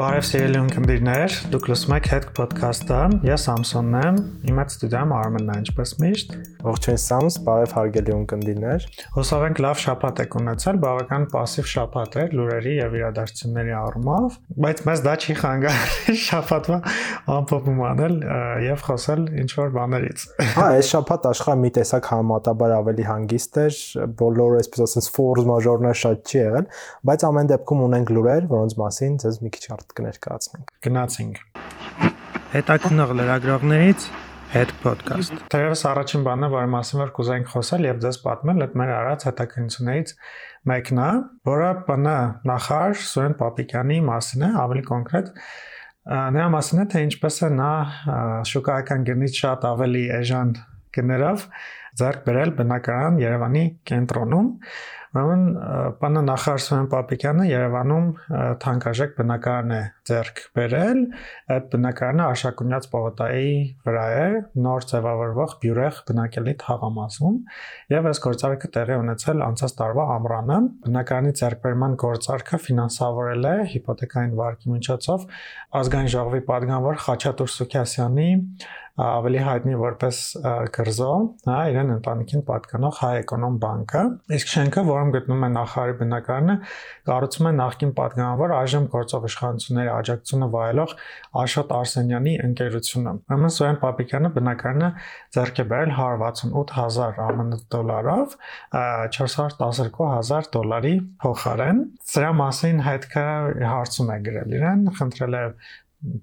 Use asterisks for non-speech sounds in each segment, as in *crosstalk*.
Բարև սիրելի ունկնդիրներ, դուք լսում եք Head Podcast-ը։ Ես Սամսոնն եմ, իմ հետ ստուդիայում Արմենն է, ինչպես միշտ։ Ողջույն Սամս, բարև հարգելի ունկնդիրներ։ Հուսով ենք լավ շաբաթ եք ունեցել, բավական пассив շաբաթ էր լուրերի եւ իրադարձությունների առումով, բայց մեզ դա չի խանգարել *laughs* շաբաթվա ամփոփում անել եւ խոսել ինչ որ բաներից։ Հա, այս շաբաթ աշխարհը մի տեսակ համատաբար ավելի հանգիստ էր, բոլոր այսպես ասած force majeure-ներ շատ չի եղել, բայց ամեն դեպքում ունենք լուրեր, որոնց մասին ձեզ մի քիչ հարթ կներկայացնենք։ Գնացինք։ Հետաքնող լրագրողներից Head Podcast։ Թերևս առաջին բանը, որի մասին որ կուզենք խոսել եւ ձեզ պատմել, այդ մեր արած հետաքննություններից մեկն է, որը բնա նախար Սուրեն Պապիկյանի մասին է, ավելի կոնկրետ նրա մասին է, թե ինչպես է նա շուկայական գնից շատ ավելի էժան գներով ձեռք բերել բնակարան Երևանի կենտրոնում Ուրեմն պանա նախարարսեն Պապիկյանը Երևանում թանկարժեք բնակարան է ձեռք բերել։ Այդ բնակարանը Աշակունյաց պողոտայի վրա է, նոր ձևավորվող բյուրեղ բնակելի թաղամասում, եւ այս գործարքը տեղի ունեցել անցած տարվա ամռանը։ Բնակարանի ձեռքբերման գործարքը ֆինանսավորել է հիփոթեքային վարկի միջոցով ազգային ժողովի падգամավոր Խաչատուր Սուքյասյանի ավելի հայտնի որպես գրզո, հա, իրեն ընտանիքին պատկանող Հայ Էկոնոմ բանկը։ Իսկ շենքը, որում գտնվում է նախարարի բնակարանը, կառուցում է նախկին պատգամավոր այժմ գործող իշխանությունների աջակցությունը վայելող Աշոտ Արսենյանի ընկերությունը։ Ուրեմն Սոյան Պապիկյանը բնակարանը ձեռք է բերել 118000 ԱՄՆ դոլարով 412000 դոլարի փոխարեն։ Սրա մասին հետքը հարցում է գրել իրեն, խնդրել է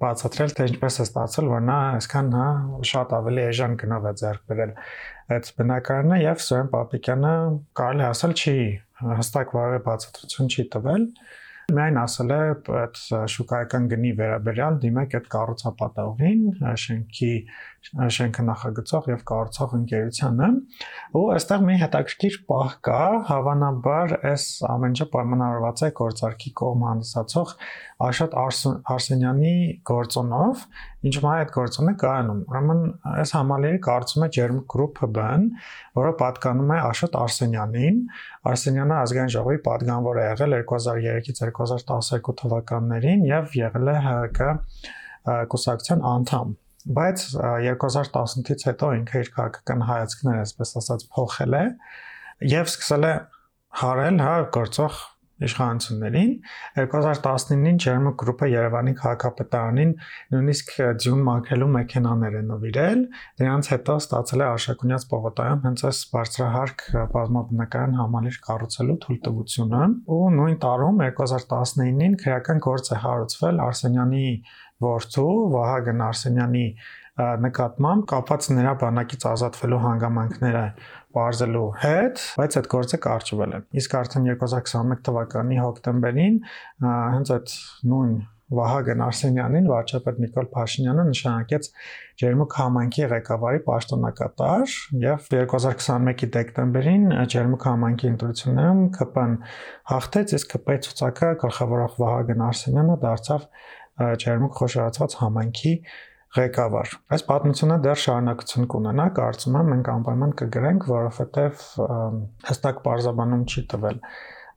բացատրել թե ինչպես է ստացել, որ նա այսքան հա շատ ավելի էժան գնով է ձեռք բերել այդ բնակարանը եւ Սուրեն Պապիկյանը կարելի ասել չի հստակ որևէ բացատրություն չի տվել միայն ասել է այդ շուկայական գնի վերաբերյալ դիմեք այդ կառուցապատողին, շենքի շենքը նախագծող եւ կառուցող ընկերությանը, ու այստեղ մի հետաքրքիր պահ կա, հավանաբար այս ամեն ինչը պայմանավորված է գործարքի կողմ հանդիսացող Աշոտ Արսենյանի գործոնով, ինչ մա այդ գործոնը կայանում։ Ուրեմն այս համալիրը կառուցում է Germ Group HB-ն, որը պատկանում է Աշոտ Արսենյանին։ Արսենյանը ազգային ժողովի падգանվոր է եղել 2003-ից 2012 թվականներին եւ եղել է ՀՀԿ կուսակցության անդամ բայց 2018-ից հետո ինքը իր քաղաքական հայացքները, այսպես ասած, փոխել է եւ սկսել է հարել հա գործող իշխանություններին 2019-ին Ջերմը գրուպը Երևանի քաղաքապետարանին նույնիսկ ձյուն մաքրելու մեքենաներ է նվիրել դրանց հետո ստացել է Արշակունյաց պողոտայում հենց այս բարձրահարկ բազմաբնակարան համալիր կառուցելու թույլտվությունը ու նույն տարում 2019-ին քրեական գործ է հարուցվել Արսենյանի որդու Վահագն Արսենյանի նկատմամբ կապված նրա բանակից ազատվելու հանգամանքները բարձելու հետ, բայց այդ գործը կարճվել է։ Իսկ արդեն 2021 թվականի հոկտեմբերին հենց այդ նույն Վահագն Արսենյանին վարչապետ Նիկոլ Փաշինյանը նշանակեց Ջերմուկ համայնքի ղեկավարի պաշտոնակատար եւ 2021-ի դեկտեմբերին Ջերմուկ համայնքի ընտրություններում ԿՊ-ն հաղթեց, իսկ ԿՊ-ի ցուցակը գլխավորող Վահագն Արսենյանը դարձավ ջերմուկ խոշորացված համայնքի ղեկավար։ Այս պատմությունը դեռ շարունակություն կունենա, կարծում եմ մենք անպայման կգրենք, որովհետև հստակ բարձաբանում չի տվել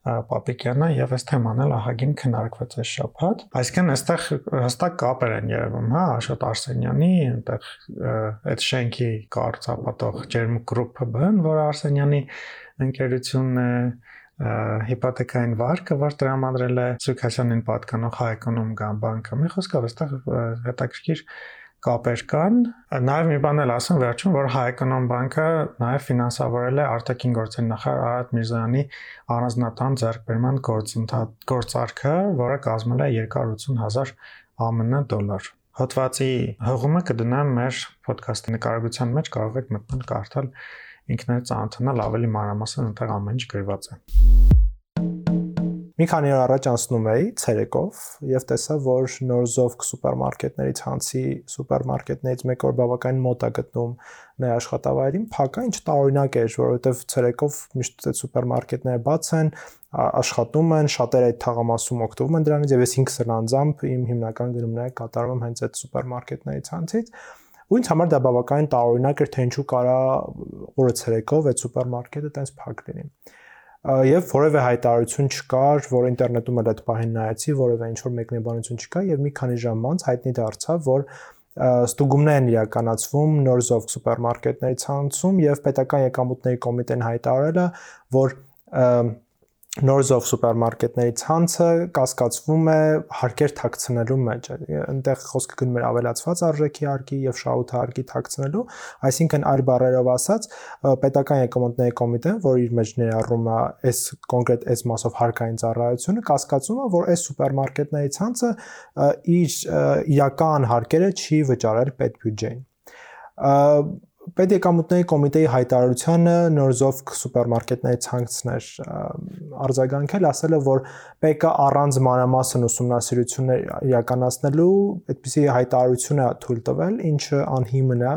Պապիկյանը եւ այս թեման էլ ահագին քննարկվեց այս շաբաթ։ Այսինքն այստեղ հստակ կապեր են երևում, հա, Աշոտ Արսենյանի, այնտեղ այդ շենքի կառուցապատող Ջերմուկ գրուպը բն, որ Արսենյանի ընկերությունն է, հիպոթեկային վարկը, որ տրամադրել է Սուքասյանին պատկանող հայ-էկոնոմ բանկը։ Մի խոսքով, այստեղ հետաքրքիր կապեր կան։ Նաև մի բան էլ ասեմ վերջում, որ հայ-էկոնոմ բանկը նաև ֆինանսավորել է արտաքին գործերի նախարար Արադ Միրզոյանի առանձնատան ձեռքբերման գործընթաց գործարքը, որը կազմել է 280000 ԱՄՆ դոլար։ Հոդվածի հղումը կդնեմ մեր ոդքասթի նկարագրության մեջ, կարող եք մտնել կարդալ ինքներդ ծանոթանալ ավելի մանրամասն այնտեղ ամեն ինչ գրված է։ Մի քանի օր առաջ անցնում էի ցերեկով եւ տեսա, որ Նորզովք սուպերմարկետներից հանցի սուպերմարկետներից մեկ օր բավականին մոտ է գտնում մեր աշխատավայրին, փակա ինչ տարօրինակ էր, որովհետեւ ցերեկով միշտ այդ սուպերմարկետները բաց են, աշխատում են, շատերը այդ թաղամասում օգտվում են դրանից եւ ես ինքս էլ անձամբ իմ հիմնական գնումները կատարում եմ հենց այդ սուպերմարկետներից հանցից ու ինձ համար դա բավականին տարօրինակ էր թե ինչու կարա օրը ցերեկով այդ սուպերմարկետը տենց փակ լինի եւ որևէ հայտարարություն չկար, որ ինտերնետում էլ այդ բանը նայեցի, որևէ ինչ որ մեկնաբանություն չկա եւ մի քանի ժամ անց հայտնի դարձավ, որ ստուգումներ են իրականացվում Նորզովք սուպերմարկետների ցանցում եւ պետական եկամուտների կոմիտեն հայտարարել է, որ Նորզով սուպերմարկետների ցանցը կասկածվում է հարկեր թաքցնելու մեջ։ Այնտեղ խոսքը գնում էր ավելացված արժեքի հարկի եւ շահութարկի թաքցնելու, այսինքն այլ բառերով ասած, պետական եկամուտների կոմիտեն, որ իր մեջ ներառում է այս կոնկրետ այս մասով հարկային ծառայությունը, կասկածում է, որ այս սուպերմարկետների ցանցը իր իրական հարկերը չի վճարել պետբյուջեին Պետեկամուտների կոմիտեի հայտարարությանը Նորզով սուպերմարկետների ցանցներ արձագանքել, ասել է, որ ՊԿ առանց մանրամասն ուսումնասիրություններ իրականացնելու այդպիսի հայտարարություն է թույլ տվել, ինչը անհիմն է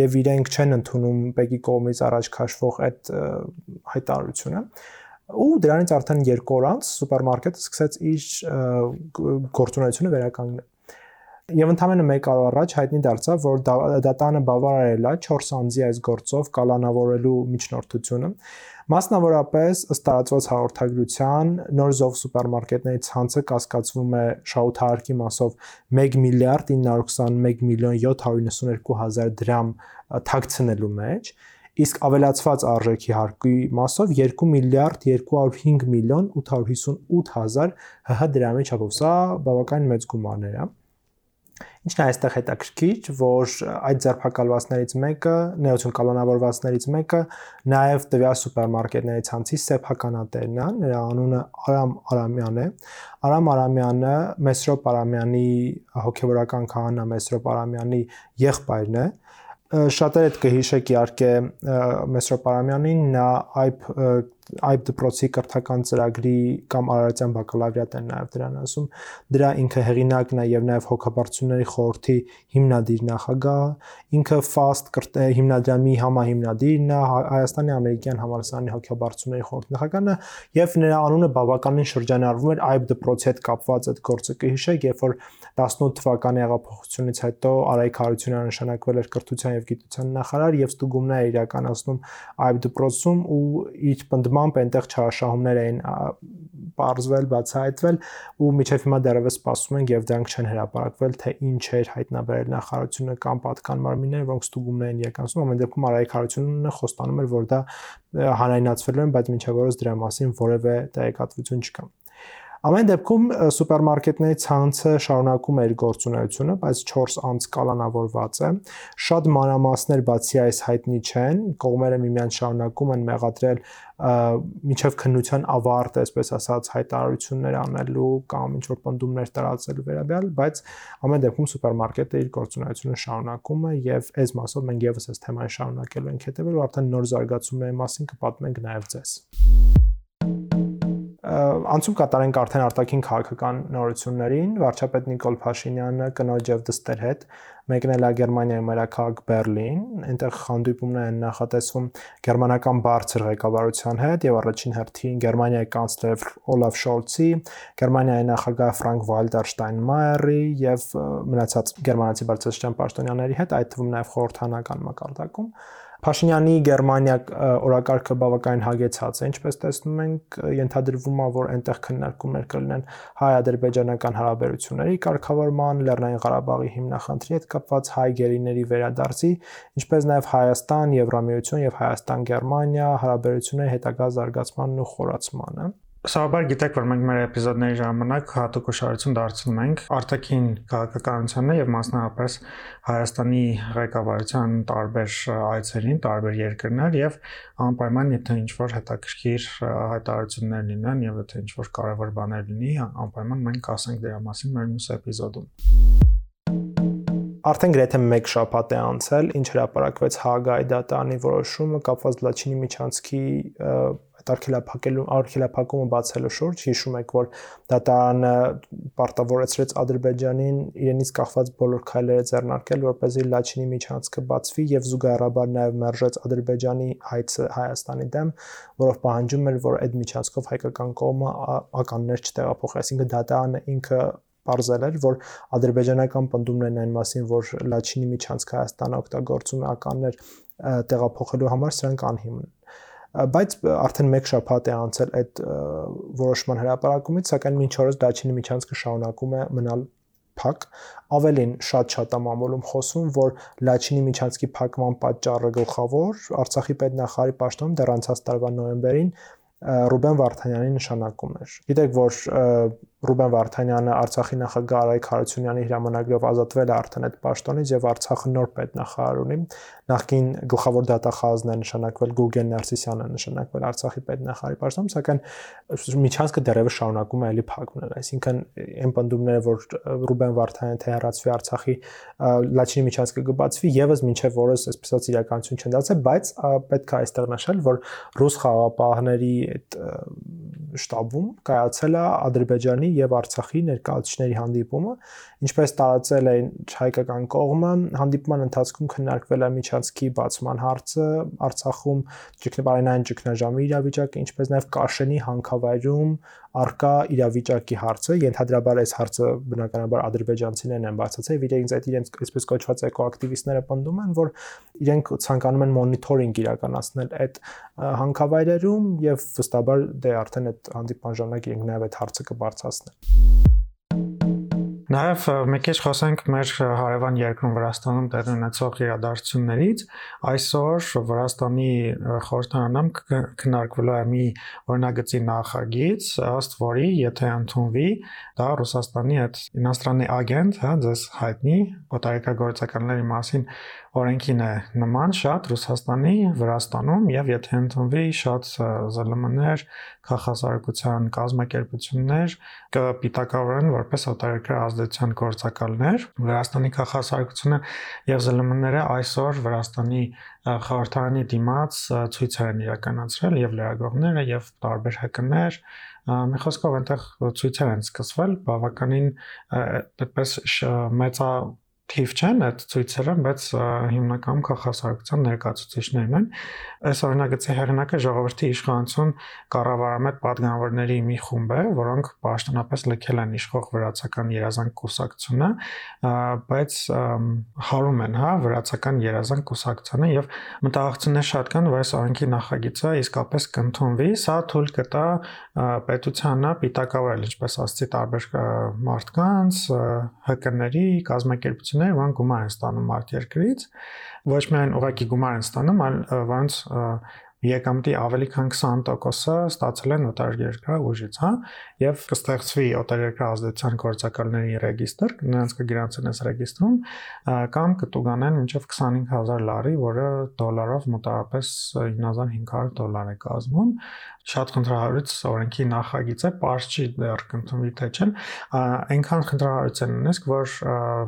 եւ իրենք չեն ընդունում ՊԿ-ի կողմից առաջ քաշվող այդ հայտարարությունը ու դրանից արդեն 2 օր անց սուպերմարկետը սկսեց իր գործունեությունը վերականգնել Եվ ընդամենը 1 օր առաջ հայտնի դարձավ, որ դատանը բավարարել է 4 անձի այս գործով կալանավորելու միջնորդությունը։ Մասնավորապես ըստ տարածված հաղորդագրության Նորզով սուպերմարկետների ցանցը կասկածվում է շահութարկի մասով 1 միլիարդ 921 միլիոն 792 հազար դրամ թաքցնելու մեջ, իսկ ավելացված արժեքի հարկի մասով 2 միլիարդ 205 միլիոն 858 հազար ՀՀ դրամի չափով։ Սա բավական մեծ գումարներ է։ Ինչն է այստեղ հետաքրքիր, որ այդ ձերբակալվածներից մեկը, նեոթյուն կալանավորվածներից մեկը նաև տվյալ սուպերմարկետների ցանցի սեփականատերն է, նրա անունը Արամ Արամյան է։ Արամ Արամյանը Մեսրոպ Արամյանի հոգեվորական քահանա Մեսրոպ Արամյանի եղբայրն է շատերը կհիշեք իհարկե Մեսրոպ Արամյանին նա այբ այբ դպրոցի կրթական ծրագրի կամ Արարատյան բակալավրիատ են նաև դրան ասում դրա ինքը հեղինակն է եւ նաև հոգաբարձությունների խորհրդի հիմնադիր նախագահ ինքը FAST հիմնադրամի համահիմնադիրն է Հայաստանի ամերիկյան համալսարանի հոգաբարձությունների խորհրդի նախագահն է եւ նրա անունը բավականին շրջանառվում էր այբ դպրոցի հետ կապված այդ գործը կհիշեք երբ որ 18 թվականի հեղափոխությունից հետո Արայք Հարությունյանը նշանակվել էր կրթության եւ գիտության նախարար եւ ստուգումներ իրականացնում այբ դպրոցում ու իր պնդմամբ այնտեղ չարաշահումներ էին բարձվել, բացահայտվել ու միջև հիմա դեռևս սպասում են եւ դրանք չեն հրապարակվել թե ինչ էր հայտնաբերել նախարարությունը կամ պատկան մարմինները, որոնք ստուգումներ են իրականացնում, ամեն դեպքում Արայք Հարությունյանը խոստանում էր, որ դա հանրայնացվել են, բայց օրս դրա մասին որևէ տեղեկատվություն չկա։ Ամեն դեպքում սուպերմարկետների ցանցը շարունակում է իր գործունեությունը, բայց 4 անց կալանավորված է։ Շատ մանրամասներ բացի այս հայտնի չեն, կողմերը միմյանց շարունակում են մեղադրել միջև քննության ավարտ, այսպես ասած, հայտարարություններ անելու կամ ինչ որ պնդումներ տարածելու վերաբերյալ, բայց ամեն դեպքում սուպերմարկետը իր գործունեությունը շարունակում է եւ այս մասով մենք եւս այս թեմային շարունակելու ենք հետեւել ու արդեն նոր զարգացումների մասին կպատմենք նաեւ ձեզ անցում կատարենք արդեն արտաքին քաղաքական նորություններին վարչապետ Նիկոլ Փաշինյանը կնոջ եւ դստեր հետ մեկնել է Գերմանիայի մայրաքաղաք Բերլին այնտեղ հանդիպումներ են նախատեսվում գերմանական բարձր ղեկավարության հետ եւ առաջին հերթին Գերմանիայի կանցլեր Օլաֆ Շոլցի Գերմանիայի նախագահ Ֆրանկ Վալտեր Շտայնմայերի եւ մնացած գերմանացի բարձրաստիճան պաշտոնյաների հետ այդ թվում նաեւ խորհրդանական մակարդակում Փաշինյանի Գերմանիա օրակարգը բավականին հագեցած է, ինչպես տեսնում ենք, ենթադրվում է, որ այնտեղ քննարկումներ կլինեն հայ-ադրբեջանական հարաբերությունների կարգավորման, Լեռնային Ղարաբաղի հիմնախնդրի հետ կապված հայ գերիների վերադարձի, ինչպես նաև Հայաստան, Եվրամիություն եւ Հայաստան-Գերմանիա հարաբերությունների հետագա զարգացմանն ու խորացմանը։ Սովորաբար գիտեք, որ մենք մեր էպիզոդների ժամանակ հատուկ ուշադրություն դարձնում ենք արտաքին քաղաքականությանը եւ մասնավորապես Հայաստանի ղեկավարության տարբեր այցերին, տարբեր երկրներ եւ անպայման եթե ինչ-որ հետաքրքիր հայտարարություններ լինեն եւ եթե ինչ-որ կարեւոր բաներ լինի, անպայման մենք կասենք դրա մասին մեր մյուս էպիզոդում արդեն գրեթե 1 շաբաթ է անցել, ինչ հրապարակվեց Հագայի դատարանի որոշումը կապված Լաչինի միջանցքի արգելափակելու արգելափակումը բացելու շուրջ հիշում եք որ դատարանը պարտավորեցրեց Ադրբեջանին իրենից կախված բոլոր քայլերը ձեռնարկել որպեսզի Լաչինի միջանցքը բացվի եւ զուգահեռաբար նաեւ մերժեց Ադրբեջանի հայցը Հայաստանի դեմ որով պահանջում էր որ այդ միջանցքով հայկական կողմը ականներ չտեղափոխի այսինքն դատարանը ինքը Պարզել էր, որ ադրբեջանական պնդումներն այն մասին, որ Լաչինի միջանցքը Հայաստանը օգտագործում է ականներ տեղափոխելու համար, սրանք անհիմն են բայց արդեն 1 շաբաթ է անցել այդ որոշման հրապարակումից, սակայն մինչ օրս Դաչինի միջանցքը շարունակում է մնալ փակ ավելին շատ-շատ ամամոլում խոսում որ Լաչինի միջանցքի փակման պատճառը գլխավոր Արցախի պետնախարարի պաշտոնում դեռ անցած տարվա նոյեմբերին Ռուբեն Վարդանյանի նշանակումն էր։ Գիտեք, որ Ռուբեն Վարդանյանը Արցախի նախագահ Արայք Հարությունյանի հրամանագրով ազատվել է արդեն այդ պաշտոնից եւ Արցախը նոր պետնախարար ունի։ Նախկին գլխավոր դատախազն է նշանակվել Գուրգեն Նարսիսյանը նշանակվել Արցախի պետնախարարի պաշտոնում, սակայն միջանցքը դեռևս շարունակում է էլի փակվել։ Այսինքն այն պնդումները, որ Ռուբեն Վարդանյանը թե հեռացվի Արցախի Լաչինի միջանցքը կբացվի, եւս մինչեւ որս այսպես իրականություն չեն դարձել, բայց պետք է այստեղ նշել, որ ռուս խաղապահների այդ շտաբում կայացել է Ադրբեջանի եւ Արցախի ներկայացուցիչների հանդիպումը, ինչպես տարածել է հայկական կողմը, հանդիպման ընթացքում քննարկվել է միջանցքի բացման հարցը Արցախում, ճգնաբարենային ճգնաժամի իրավիճակը, ինչպես նաեւ Կաշենի հանքավայրում արկա իրավիճակի հարցը, ենթադրաբար այս հարցը բնականաբար ադրբեջանցիներն են բացացել իրենց այդ իրենց այսպես կոչված էկոակտիվիստները պնդում են, որ իրենք ցանկանում են մոնիթորինգ իրականացնել այդ հանքավայրերում եւ վստահաբար դե արդեն այդ հանդիպման ժամանակ իրենք նաեւ այդ հարցը կբարձրացնեն։ Նաև մեկ էլ խոսենք մեր հարևան երկրում Վրաստանում տեղի ունեցող իրադարձություններից։ Այսօր Վրաստանի խորհրդարանում քննարկվելու է մի օրնագծի նախագիծ, ըստ որի, եթե ընդունվի, դա Ռուսաստանի այդ իностранный агент, հա, ձեզ հայտնի օտարերկրագործականների մասին օրենքին է նման շատ Ռուսաստանի Վրաստանում եւ եթե ընդունվի շատ ԶԼՄ-ներ, քաղաքասարակության կազմակերպություններ կպիտակավորեն որպես օտարերկրյա ազդեցության գործակալներ։ Վրաստանի քաղաքասարակությունը եւ ԶԼՄ-ները այսօր Վրաստանի խորհրդարանի դիմաց ցույցեր են իրականացրել եւ լրագրողները եւ տարբեր հակներ մի խոսքով այնտեղ ցույցեր են սկսվել բավականին այդպես մեծա թիվ չեն այդ ցույցերը, բայց հիմնականում քաղաքացիական ներկայացուցիչներն են։ Այս օրինագծի հեղինակը ժողովրդի իշխանություն կառավարամետ падգամավորների մի խումբ է, որոնք պաշտոնապես լքել են իշխող վրացական երազանք կուսակցությունը, բայց հարում են, հա, վրացական երազանք կուսակցությունը եւ մտահղություններ շատ կան, որ այս օրենքի նախագիծը իսկապես կընդունվի, սա թույլ կտա պետությանը պիտակավորել, ինչպես ասացի, տարբեր մարդկանց, ՀԿ-ների կազմակերպություն ընկերություններ, որոնք գումար են ստանում արտերկրից, ոչ միայն ուղղակի գումար են ստանում, այլ որոնց եկամտի ավելի քան 20%-ը ստացել են օտարերկրյա ուժից, հա, եւ կստեղծվի օտարերկրյա ազդեցության գործակալների ռեգիստր, նրանց կգրանցեն այս ռեգիստրում, կամ կտուգանեն մինչեւ 25000 լարի, որը դոլարով մոտավորապես 9500 դոլար է կազմում շատ խնդրահարույց օրենքի նախագիծ է, པարզ չի դեռ կընդունվի թե չէ, այնքան խնդրահարույց են ունեցք, որ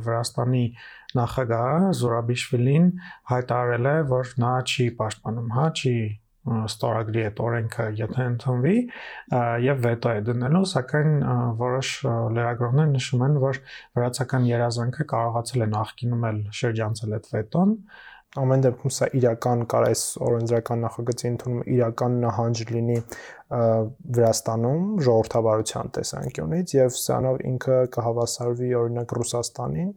Վրաստանի նախագահը Զուրաբիշվիլին հայտարարել է, որ նա չի պաշտպանում, հա, չի ստորագրի այդ օրենքը, եթե ընդունվի եւ վետո է դնելու, սակայն որոշ լրագրողներ նշում են, որ վրացական երազանքը կարողացել է նախկինում էլ շրջանցել այդ վետոն, ամեն դեպքում սա իրական կար այս օրենսդրական նախագծի ընդունումը իրական նահանջ լինի Վրաստանում ժողովրդավարության տեսանկյունից եւ սրանով ինքը կհավասարվի օրինակ Ռուսաստանին,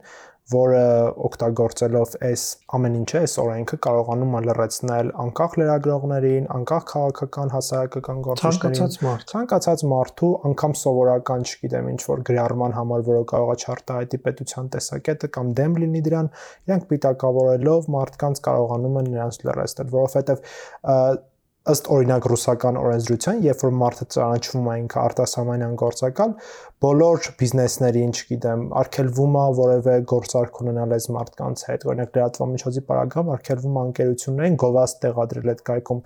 որը օգտագործելով այս ամեն ինչը, այս օրենքը կարողանում է լրացնել անկախ լրագրողներին, անկախ քաղաքական հասարակական գործիչներին, ցանկացած մարդու, անգամ սովորական, չգիտեմ, ինչ որ գրառման համար, որը կարող է չարտահայտի պետության տեսակետը կամ դեմ լինի դրան, իրանք պիտակավորելով մարդկանց կարողանում են նրանց լրացնել, որովհետև ըստ օրինակ ռուսական օրենսդրության, երբ որ մարդը ճանաչվում է ինքը արտասահմանյան գործակալ, բոլոր բիզնեսներին, չգիտեմ, արկելվում է որևէ գործարք ունենալ այս մարդկանց հետ, օրինակ լրատվամիջոցի պարագայում արկելվում անկերություններին գովաստ տեղադրել այդ կայքում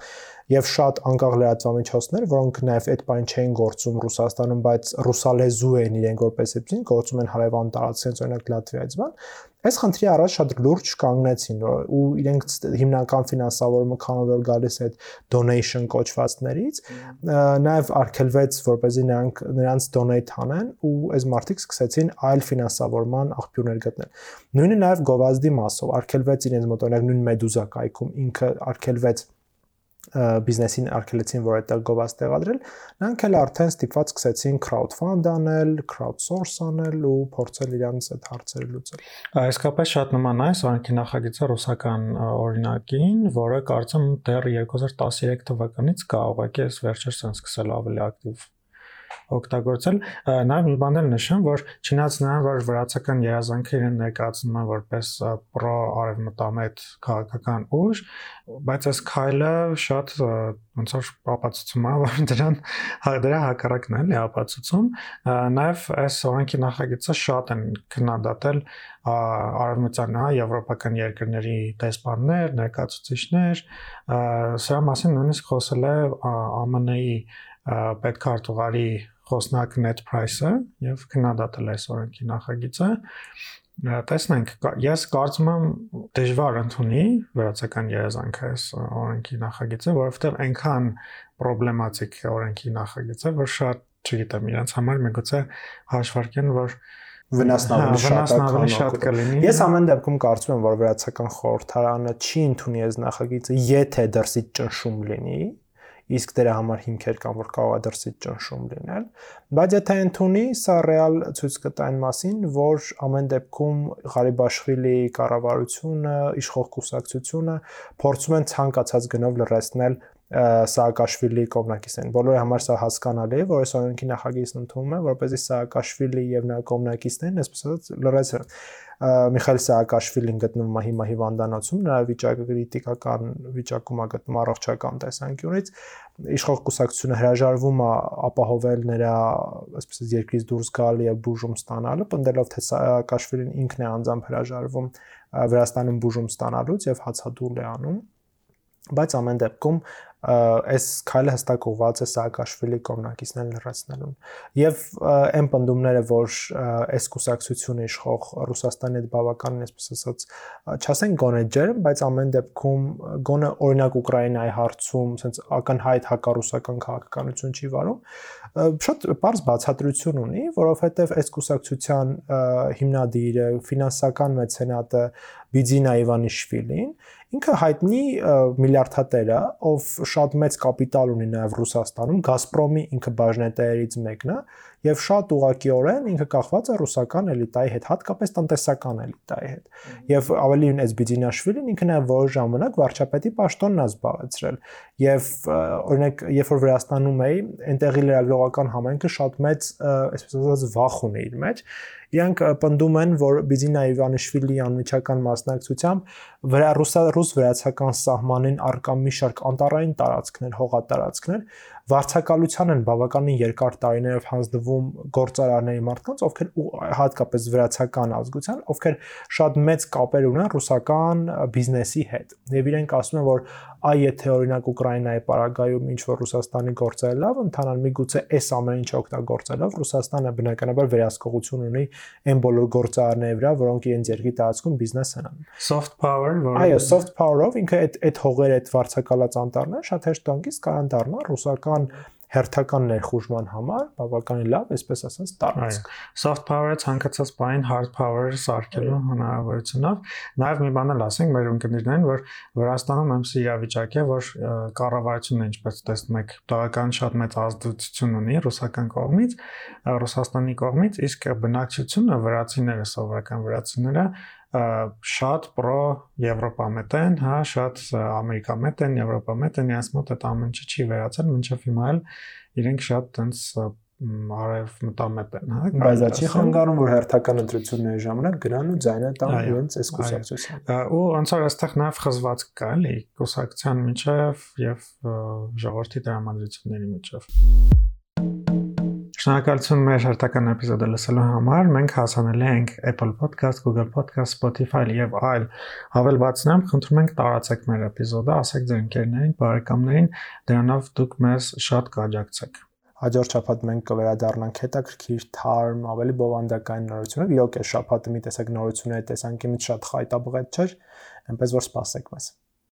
եւ շատ անկախ լրատվամիջոցներ, որոնք նաեւ այդ բան չէին գործում Ռուսաստանում, բայց ռուսալեզու են իրենք որպես էպսին, գործում են հարևան տարածքից, օրինակ Լատվիայից բան, Այս խնդրի առաջ շատ լուրջ կանգնեցին ու իրենք հիմնական ֆինանսավորումը քանով որ գալիս այդ donation կոչվածներից, նաև արգելվեց, որպեսզի նրանք նրանց donate անեն ու այս մարդիկ սկսեցին այլ ֆինանսավորման աղբյուրներ գտնել։ Նույնը նաև գովազդի մասով արգելվեց իրենց մոտ օրինակ նույն Medusa կայքում ինքը արգելվեց բիզնեսին արգելեցին, որ այդտեղ գովաց տեղադրել, նրանք էլ արդեն ստիպված սկսեցին crowdfund անել, crowdsource անել ու փորձել իրանց այդ հարցերը լուծել։ Իսկապես շատ նման է սրանքի նախագիծը ռուսական օրինակին, որը կարծեմ դեռ 2013 թվականից կա, ուղղակի էս վերջերս են սկսել ավելի ակտիվ օգտագործել։ Նաև մի բան էլ նշեմ, որ չնայած նրան, որ վրացական երազանքը իրեն ներկայացնում են որպես պրո արևմտամետ քաղաքական ուժ, բայց այս քայլը շատ ոնց որ ապացուցում է, որ դրան դրա հակառակն է ապացուցում։ Նաև այս օրենքի նախագիծը շատ են քննադատել արևմտյան, հա, եվրոպական երկրների դեսպաններ, ներկայացուցիչներ, սրա մասին նույնիսկ խոսել է ԱՄՆ-ի պետքարտուղարի խոսնակ net price-ը եւ քննադատել այս օրենքի նախագիծը տեսնենք ես կարծում եմ դժվար ընդունի վրացական երազանքը այս օրենքի նախագիծը որովհետեւ այնքան պրոբլեմատիկ է օրենքի նախագիծը որ շատ չգիտեմ իրենց համար միգուցե հաշվարկեն որ վնասն ավելի շատ է քան շատ կլինի ես ամեն դեպքում կարծում եմ որ վրացական խորհրդարանը չի ընդունի այս նախագիծը եթե դրսից ճնշում լինի իսկ դրա համար հիմքեր կան, որ կարող է դրսից ճնշում լինել, բայց եթե ընդունի, սա ռեալ ցույց կտա այն մասին, որ ամեն դեպքում Ղարիբաշխվիլի կառավարությունը, իշխող կուսակցությունը փորձում են ցանկացած գնով լրացնել Սաակաշվիլի կողմնակիցներին։ Բոլորի համար սա հասկանալի է, որ այս օրենքի նախագիծն ընդունում է, որպեսզի Սաակաշվիլի եւ նրա կողմնակիցներն, այսպես ասած, լրացնեն Միխայել Սաակաշվիլին գտնվում է հիմա հիվանդանոցում, նրա վիճակը քրիտիկական վիճակում է գտնվում առողջական տեսանկյունից։ Իշխող կուսակցությունը հրաժարվում է ապահովել նրա, այսպես երկրից դուրս գալ եւ բուժում ստանալը, պնդելով թե Սաակաշվիլին ինքն է անձամբ հրաժարվում Վրաստանում բուժում ստանալուց եւ հացադուլ է անում բայց ամեն դեպքում այս քայլը հստակ ուղղված է Սաակաշվիլի կողմնակիցներն լրացնելուն։ Եվ այն պնդումները, որ այս կուսակցությունը իշխող Ռուսաստանի հետ բավականին, այսպես ասած, չասեն գոնե ջերմ, բայց ամեն դեպքում գոնե օրինակ Ուկրաինայի հարցում, ասենց ակնհայտ հակառուսական քաղաքականություն չի վարում, շատ բարձ բացատրություն ունի, որովհետև այս կուսակցության հիմնադիրը, ֆինանսական մեծենատը Բիձինա Իվանիշվիլին ինքը հայտնի միլիարդատեր է, ով շատ մեծ կապիտալ ունի նաև Ռուսաստանում, Գազպրոմի ինքը բաժնետերից մեկն է, եւ շատ ուղղակիորեն ինքը կախված է ռուսական էլիտայի հետ, հատկապես տնտեսական էլիտայի հետ։ Եվ ավելի նույն Էսբիդինաշվիլին ինքը նաեւ որոշ ժամանակ վարչապետի պաշտոնն է զբաղեցրել։ Եվ օրինակ, երբ որ Վրաստանում էի, այնտեղի լրագրողական համայնքը շատ մեծ, այսպես ասած, վախ ունի իր մեջ Իրանք պնդում են, որ Բիզինա Իվանիշվիլի անմիջական մասնակցությամբ վրա ռուսա ռուս վրացական սահմանին արկա մի շարք անտարային տարածքներ, հողատարածքներ վարձակալության են բավականին երկար տարիներով հանձնվում գործարարների մարդկանց, ովքեր հատկապես վրացական ազգության, ովքեր շատ մեծ կապեր ունեն ռուսական բիզնեսի հետ։ Եվ իրենք ասում են, որ այ եթե օրինակ Ուկրաինայի պարագայում ինչ որ Ռուսաստանի գործը լավ ընթանան, միգուցե այս ամեն ինչը օգտագործելով Ռուսաստանը բնականաբար վերահսկողություն ունի այն բոլոր գործարարների վրա, որոնք իրենց երկրի տարածքում բիզնես են անում։ Soft power, որ Այո, soft power-ով ինքը այդ այդ հողերը, այդ վարձակալած անտառները շատ հեշտ տանկից կարան դառնալ ռուսական հերթական ներխուժման համար բավականին լավ, այսպես ասած, տարածք։ Soft power-ը ցանկացած բան hard power-ը սարքելու հնարավորությունով, նաև մի բան էլ ասենք մեր ընկերներին, որ Վրաստանում MC իրավիճակ է, որ կառավարությունը ինչպես տեսնում եք, բավական շատ մեծ ազդեցություն ունի ռուսական կողմից, Ռուսաստանի կողմից, իսկ բնակչությունը վրացիները, սովորական վրացիները շատ պրո եվրոպամետ են, հա, շատ ամերիկամետ են, եվրոպամետ են, իրենց մոտ այդ ամեն ինչը չի վերացել, մինչև հիմա էլ իրենք շատ տենց արև մտամետ են, հա։ Բայց դա չի խանգարում, որ հերթական ընտրությունների ժամանակ գնան ու ձայնը տան իրենց այս կուսակցության։ Ու ոնց որ այստեղ նաև խզված կա, էլի, կուսակցության միջև եւ ժողովրդի դրամատրությունների միջև։ Շնորհակալություն մեր հերթական էպիզոդը լսելու համար։ Մենք հասանելի ենք Apple Podcast, Google Podcast, Spotify եւ այլ հավելվածներում։ Խնդրում ենք տարածեք մեր էպիզոդը, ասեք ձեր ընկերներին, բարեկամներին, դրանով դուք մեզ շատ կաջակցեք։ Հաջորդ շաբաթ մենք կվերադառնանք հետաքրքիր թարմ, ավելի բովանդակային նորությունով։ Իրոք է շաբաթը մի տեսակ նորությունների տեսանկյունից շատ խայտաբղետ չէր, այնպես որ սպասեք մեզ։